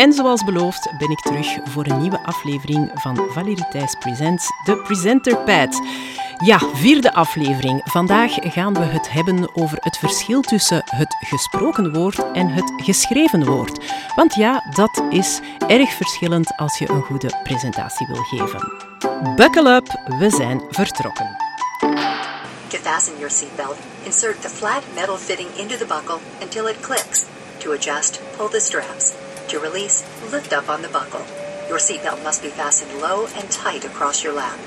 En zoals beloofd ben ik terug voor een nieuwe aflevering van Valerie Presents, de Presenter Pad. Ja, vierde aflevering. Vandaag gaan we het hebben over het verschil tussen het gesproken woord en het geschreven woord. Want ja, dat is erg verschillend als je een goede presentatie wil geven. Buckle up, we zijn vertrokken. To fasten your seatbelt, insert the flat metal fitting into the buckle until it clicks. To adjust, pull the straps. To release, lift up on the buckle. Your seatbelt must be fastened low and tight across your lap.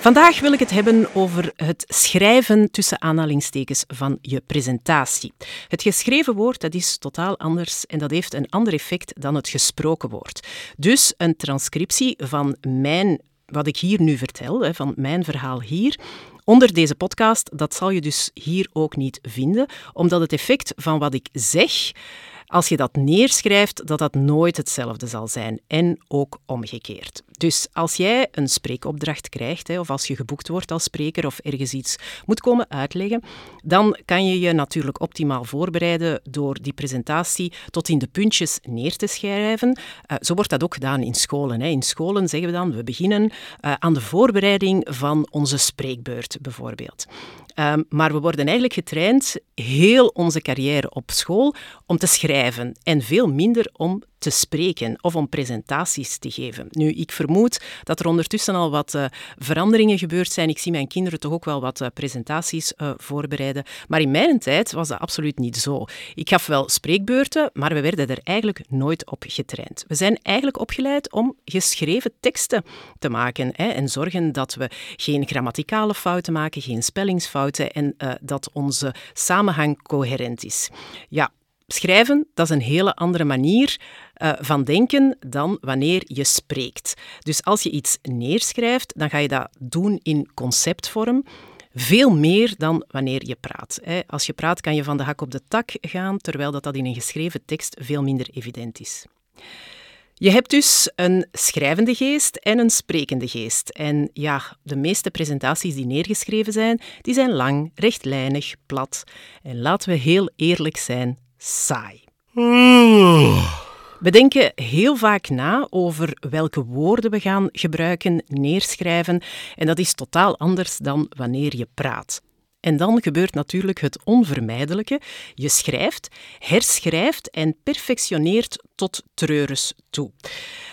Vandaag wil ik het hebben over het schrijven tussen aanhalingstekens van je presentatie. Het geschreven woord dat is totaal anders en dat heeft een ander effect dan het gesproken woord. Dus een transcriptie van mijn, wat ik hier nu vertel, van mijn verhaal hier, onder deze podcast, dat zal je dus hier ook niet vinden, omdat het effect van wat ik zeg als je dat neerschrijft, dat dat nooit hetzelfde zal zijn. En ook omgekeerd. Dus als jij een spreekopdracht krijgt, of als je geboekt wordt als spreker of ergens iets moet komen uitleggen, dan kan je je natuurlijk optimaal voorbereiden door die presentatie tot in de puntjes neer te schrijven. Uh, zo wordt dat ook gedaan in scholen. In scholen zeggen we dan, we beginnen uh, aan de voorbereiding van onze spreekbeurt bijvoorbeeld. Um, maar we worden eigenlijk getraind heel onze carrière op school om te schrijven en veel minder om te spreken of om presentaties te geven. Nu, ik vermoed dat er ondertussen al wat uh, veranderingen gebeurd zijn. Ik zie mijn kinderen toch ook wel wat uh, presentaties uh, voorbereiden. Maar in mijn tijd was dat absoluut niet zo. Ik gaf wel spreekbeurten, maar we werden er eigenlijk nooit op getraind. We zijn eigenlijk opgeleid om geschreven teksten te maken hè, en zorgen dat we geen grammaticale fouten maken, geen spellingsfouten en dat onze samenhang coherent is. Ja, schrijven, dat is een hele andere manier uh, van denken dan wanneer je spreekt. Dus als je iets neerschrijft, dan ga je dat doen in conceptvorm. Veel meer dan wanneer je praat. Als je praat kan je van de hak op de tak gaan, terwijl dat, dat in een geschreven tekst veel minder evident is. Je hebt dus een schrijvende geest en een sprekende geest. En ja, de meeste presentaties die neergeschreven zijn, die zijn lang, rechtlijnig, plat. En laten we heel eerlijk zijn, saai. We denken heel vaak na over welke woorden we gaan gebruiken, neerschrijven, en dat is totaal anders dan wanneer je praat. En dan gebeurt natuurlijk het onvermijdelijke. Je schrijft, herschrijft en perfectioneert tot treures toe.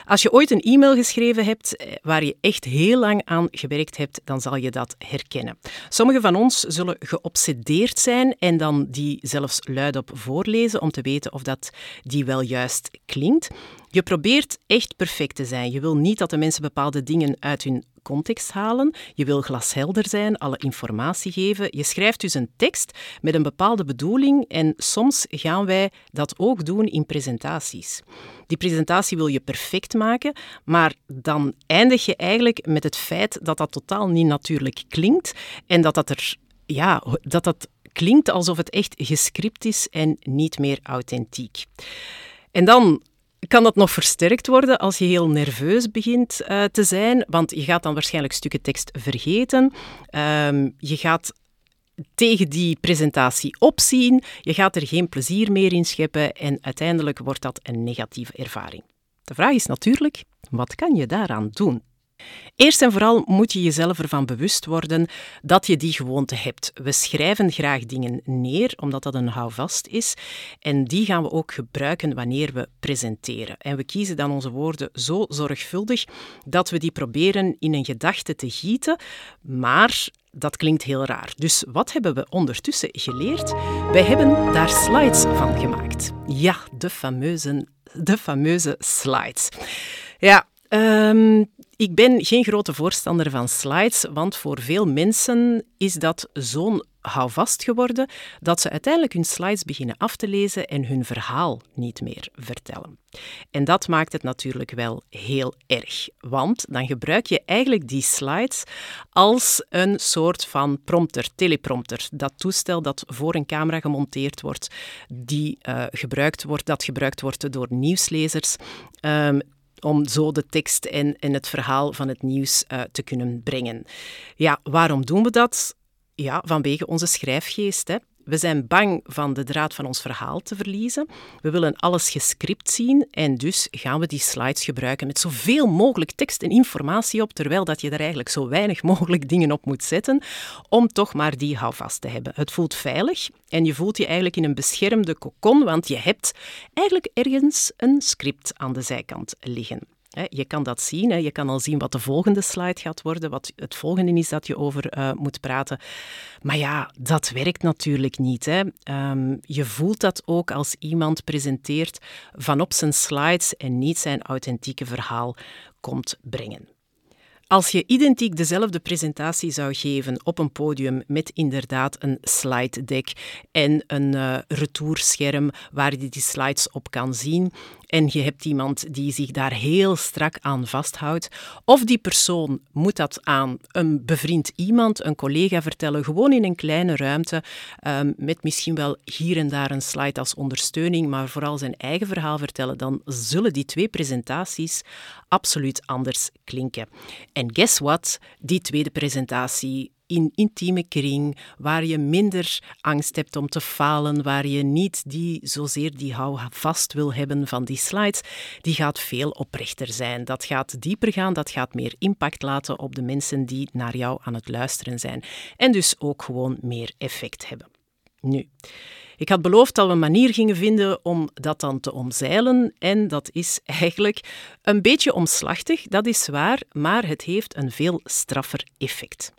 Als je ooit een e-mail geschreven hebt eh, waar je echt heel lang aan gewerkt hebt, dan zal je dat herkennen. Sommigen van ons zullen geobsedeerd zijn en dan die zelfs luidop voorlezen om te weten of dat die wel juist klinkt. Je probeert echt perfect te zijn. Je wil niet dat de mensen bepaalde dingen uit hun context halen. Je wil glashelder zijn, alle informatie geven. Je schrijft dus een tekst met een bepaalde bedoeling en soms gaan wij dat ook doen in presentaties. Die presentatie wil je perfect maken, maar dan eindig je eigenlijk met het feit dat dat totaal niet natuurlijk klinkt en dat dat er ja, dat dat klinkt alsof het echt gescript is en niet meer authentiek. En dan kan dat nog versterkt worden als je heel nerveus begint uh, te zijn, want je gaat dan waarschijnlijk stukken tekst vergeten. Um, je gaat tegen die presentatie opzien, je gaat er geen plezier meer in scheppen en uiteindelijk wordt dat een negatieve ervaring. De vraag is natuurlijk, wat kan je daaraan doen? Eerst en vooral moet je jezelf ervan bewust worden dat je die gewoonte hebt. We schrijven graag dingen neer, omdat dat een houvast is. En die gaan we ook gebruiken wanneer we presenteren. En we kiezen dan onze woorden zo zorgvuldig dat we die proberen in een gedachte te gieten. Maar dat klinkt heel raar. Dus wat hebben we ondertussen geleerd? Wij hebben daar slides van gemaakt. Ja, de fameuze, de fameuze slides. Ja, um, ik ben geen grote voorstander van slides, want voor veel mensen is dat zo'n houvast geworden dat ze uiteindelijk hun slides beginnen af te lezen en hun verhaal niet meer vertellen. En dat maakt het natuurlijk wel heel erg, want dan gebruik je eigenlijk die slides als een soort van prompter, teleprompter. Dat toestel dat voor een camera gemonteerd wordt, die, uh, gebruikt wordt, dat gebruikt wordt door nieuwslezers. Um, om zo de tekst en, en het verhaal van het nieuws uh, te kunnen brengen. Ja, waarom doen we dat? Ja, vanwege onze schrijfgeest. Hè. We zijn bang van de draad van ons verhaal te verliezen. We willen alles gescript zien en dus gaan we die slides gebruiken met zoveel mogelijk tekst en informatie op, terwijl dat je er eigenlijk zo weinig mogelijk dingen op moet zetten, om toch maar die houvast te hebben. Het voelt veilig en je voelt je eigenlijk in een beschermde kokon, want je hebt eigenlijk ergens een script aan de zijkant liggen. Je kan dat zien. Je kan al zien wat de volgende slide gaat worden, wat het volgende is dat je over uh, moet praten. Maar ja, dat werkt natuurlijk niet. Hè. Um, je voelt dat ook als iemand presenteert van op zijn slides en niet zijn authentieke verhaal komt brengen. Als je identiek dezelfde presentatie zou geven op een podium met inderdaad een slide deck en een uh, retourscherm waar je die slides op kan zien, en je hebt iemand die zich daar heel strak aan vasthoudt, of die persoon moet dat aan een bevriend iemand, een collega vertellen, gewoon in een kleine ruimte, um, met misschien wel hier en daar een slide als ondersteuning, maar vooral zijn eigen verhaal vertellen, dan zullen die twee presentaties absoluut anders klinken. En guess what? Die tweede presentatie in intieme kring, waar je minder angst hebt om te falen, waar je niet die, zozeer die hou vast wil hebben van die slides, die gaat veel oprechter zijn. Dat gaat dieper gaan, dat gaat meer impact laten op de mensen die naar jou aan het luisteren zijn. En dus ook gewoon meer effect hebben. Nu, ik had beloofd dat we een manier gingen vinden om dat dan te omzeilen. En dat is eigenlijk een beetje omslachtig, dat is waar, maar het heeft een veel straffer effect.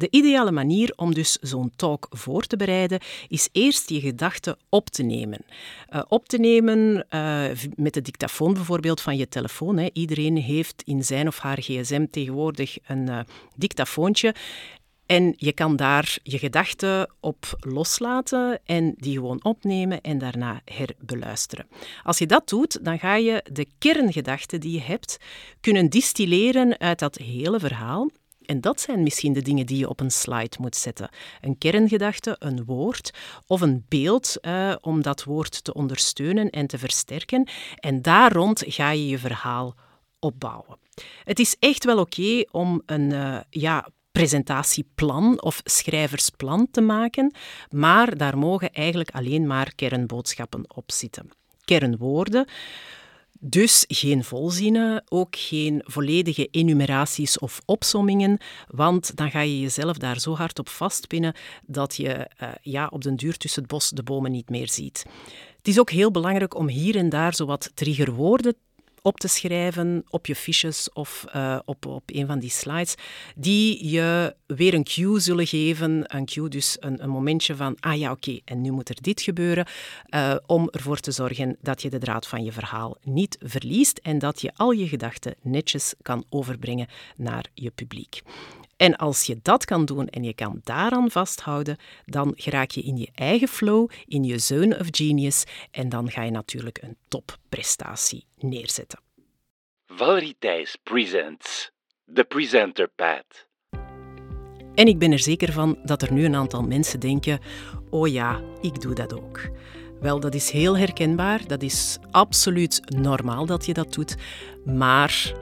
De ideale manier om dus zo'n talk voor te bereiden is eerst je gedachten op te nemen. Uh, op te nemen uh, met de dictafoon bijvoorbeeld van je telefoon. Hè. Iedereen heeft in zijn of haar gsm tegenwoordig een uh, dictafoontje. En je kan daar je gedachten op loslaten en die gewoon opnemen en daarna herbeluisteren. Als je dat doet, dan ga je de kerngedachten die je hebt kunnen distilleren uit dat hele verhaal en dat zijn misschien de dingen die je op een slide moet zetten. Een kerngedachte, een woord of een beeld uh, om dat woord te ondersteunen en te versterken. En daar rond ga je je verhaal opbouwen. Het is echt wel oké om een uh, ja, presentatieplan of schrijversplan te maken, maar daar mogen eigenlijk alleen maar kernboodschappen op zitten. Kernwoorden. Dus geen volzinnen, ook geen volledige enumeraties of opsommingen, want dan ga je jezelf daar zo hard op vastpinnen dat je uh, ja, op den duur tussen het bos de bomen niet meer ziet. Het is ook heel belangrijk om hier en daar zo wat triggerwoorden op te schrijven op je fiches of uh, op, op een van die slides, die je weer een cue zullen geven. Een cue, dus een, een momentje van, ah ja, oké, en nu moet er dit gebeuren, uh, om ervoor te zorgen dat je de draad van je verhaal niet verliest en dat je al je gedachten netjes kan overbrengen naar je publiek. En als je dat kan doen en je kan daaraan vasthouden, dan geraak je in je eigen flow, in je zone of genius en dan ga je natuurlijk een topprestatie neerzetten. Valerie Thijs presents The Presenter Path. En ik ben er zeker van dat er nu een aantal mensen denken: oh ja, ik doe dat ook. Wel, dat is heel herkenbaar. Dat is absoluut normaal dat je dat doet. Maar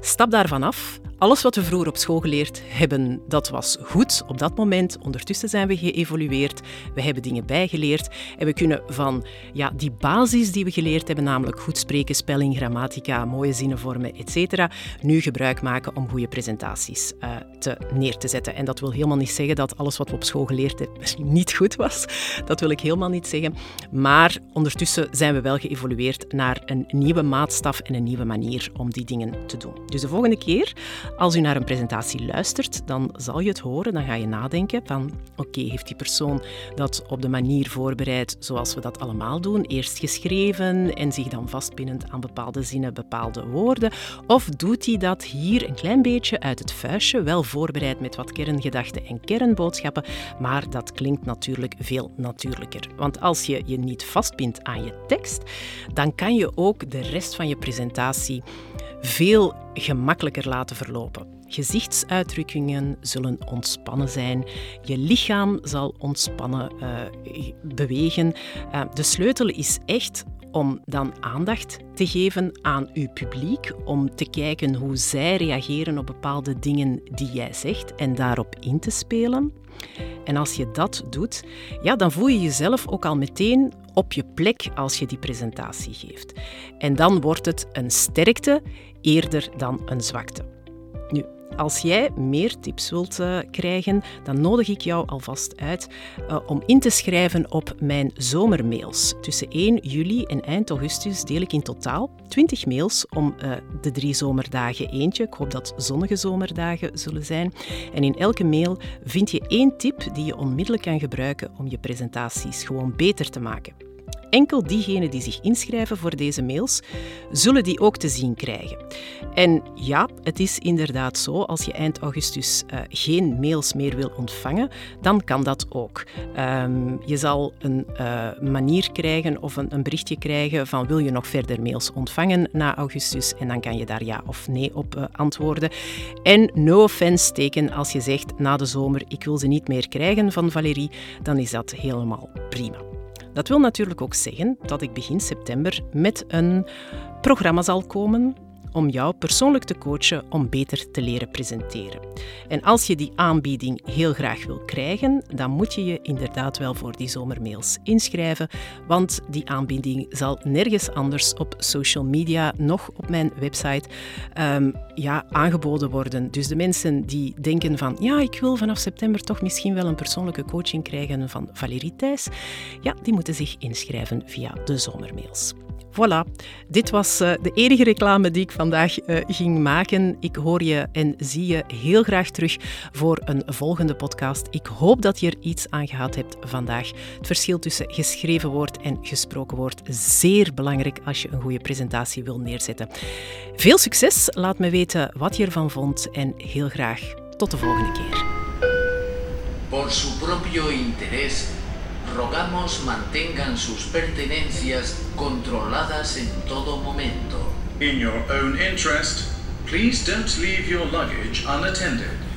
stap daarvan af alles wat we vroeger op school geleerd hebben, dat was goed op dat moment. Ondertussen zijn we geëvolueerd. We hebben dingen bijgeleerd. En we kunnen van ja, die basis die we geleerd hebben, namelijk goed spreken, spelling, grammatica, mooie zinnenvormen, etc., nu gebruik maken om goede presentaties uh, te, neer te zetten. En dat wil helemaal niet zeggen dat alles wat we op school geleerd hebben niet goed was. Dat wil ik helemaal niet zeggen. Maar ondertussen zijn we wel geëvolueerd naar een nieuwe maatstaf en een nieuwe manier om die dingen te doen. Dus de volgende keer als u naar een presentatie luistert, dan zal je het horen. Dan ga je nadenken van, oké, heeft die persoon dat op de manier voorbereid zoals we dat allemaal doen? Eerst geschreven en zich dan vastpinnend aan bepaalde zinnen, bepaalde woorden? Of doet hij dat hier een klein beetje uit het vuistje, wel voorbereid met wat kerngedachten en kernboodschappen, maar dat klinkt natuurlijk veel natuurlijker. Want als je je niet vastpint aan je tekst, dan kan je ook de rest van je presentatie veel gemakkelijker laten verlopen. Gezichtsuitdrukkingen zullen ontspannen zijn. Je lichaam zal ontspannen uh, bewegen. Uh, de sleutel is echt om dan aandacht te geven aan uw publiek, om te kijken hoe zij reageren op bepaalde dingen die jij zegt en daarop in te spelen. En als je dat doet, ja, dan voel je jezelf ook al meteen op je plek als je die presentatie geeft. En dan wordt het een sterkte eerder dan een zwakte. Nu, als jij meer tips wilt uh, krijgen, dan nodig ik jou alvast uit uh, om in te schrijven op mijn zomermails. Tussen 1 juli en eind augustus deel ik in totaal 20 mails om uh, de drie zomerdagen eentje. Ik hoop dat zonnige zomerdagen zullen zijn. En in elke mail vind je één tip die je onmiddellijk kan gebruiken om je presentaties gewoon beter te maken. Enkel diegenen die zich inschrijven voor deze mails, zullen die ook te zien krijgen. En ja, het is inderdaad zo, als je eind augustus uh, geen mails meer wil ontvangen, dan kan dat ook. Um, je zal een uh, manier krijgen of een, een, berichtje krijgen van wil je nog verder mails ontvangen na augustus en dan kan je daar ja of nee op uh, antwoorden. En no offense teken als je zegt na de zomer ik wil ze niet meer krijgen van Valérie, dan is dat helemaal prima. Dat wil natuurlijk ook zeggen dat ik begin september met een programma zal komen om jou persoonlijk te coachen om beter te leren presenteren. En als je die aanbieding heel graag wil krijgen, dan moet je je inderdaad wel voor die zomermails inschrijven, want die aanbieding zal nergens anders op social media, nog op mijn website, um, ja, aangeboden worden. Dus de mensen die denken van, ja, ik wil vanaf september toch misschien wel een persoonlijke coaching krijgen van Valerie Thijs, ja, die moeten zich inschrijven via de zomermails. Voilà, dit was uh, de enige reclame die ik vandaag uh, ging maken. Ik hoor je en zie je heel graag terug voor een volgende podcast. Ik hoop dat je er iets aan gehad hebt vandaag. Het verschil tussen geschreven woord en gesproken woord zeer belangrijk als je een goede presentatie wil neerzetten. Veel succes, laat me weten wat je ervan vond en heel graag tot de volgende keer. Rogamos mantengan sus pertenencias controladas en todo momento. In your own interest, please don't leave your luggage unattended.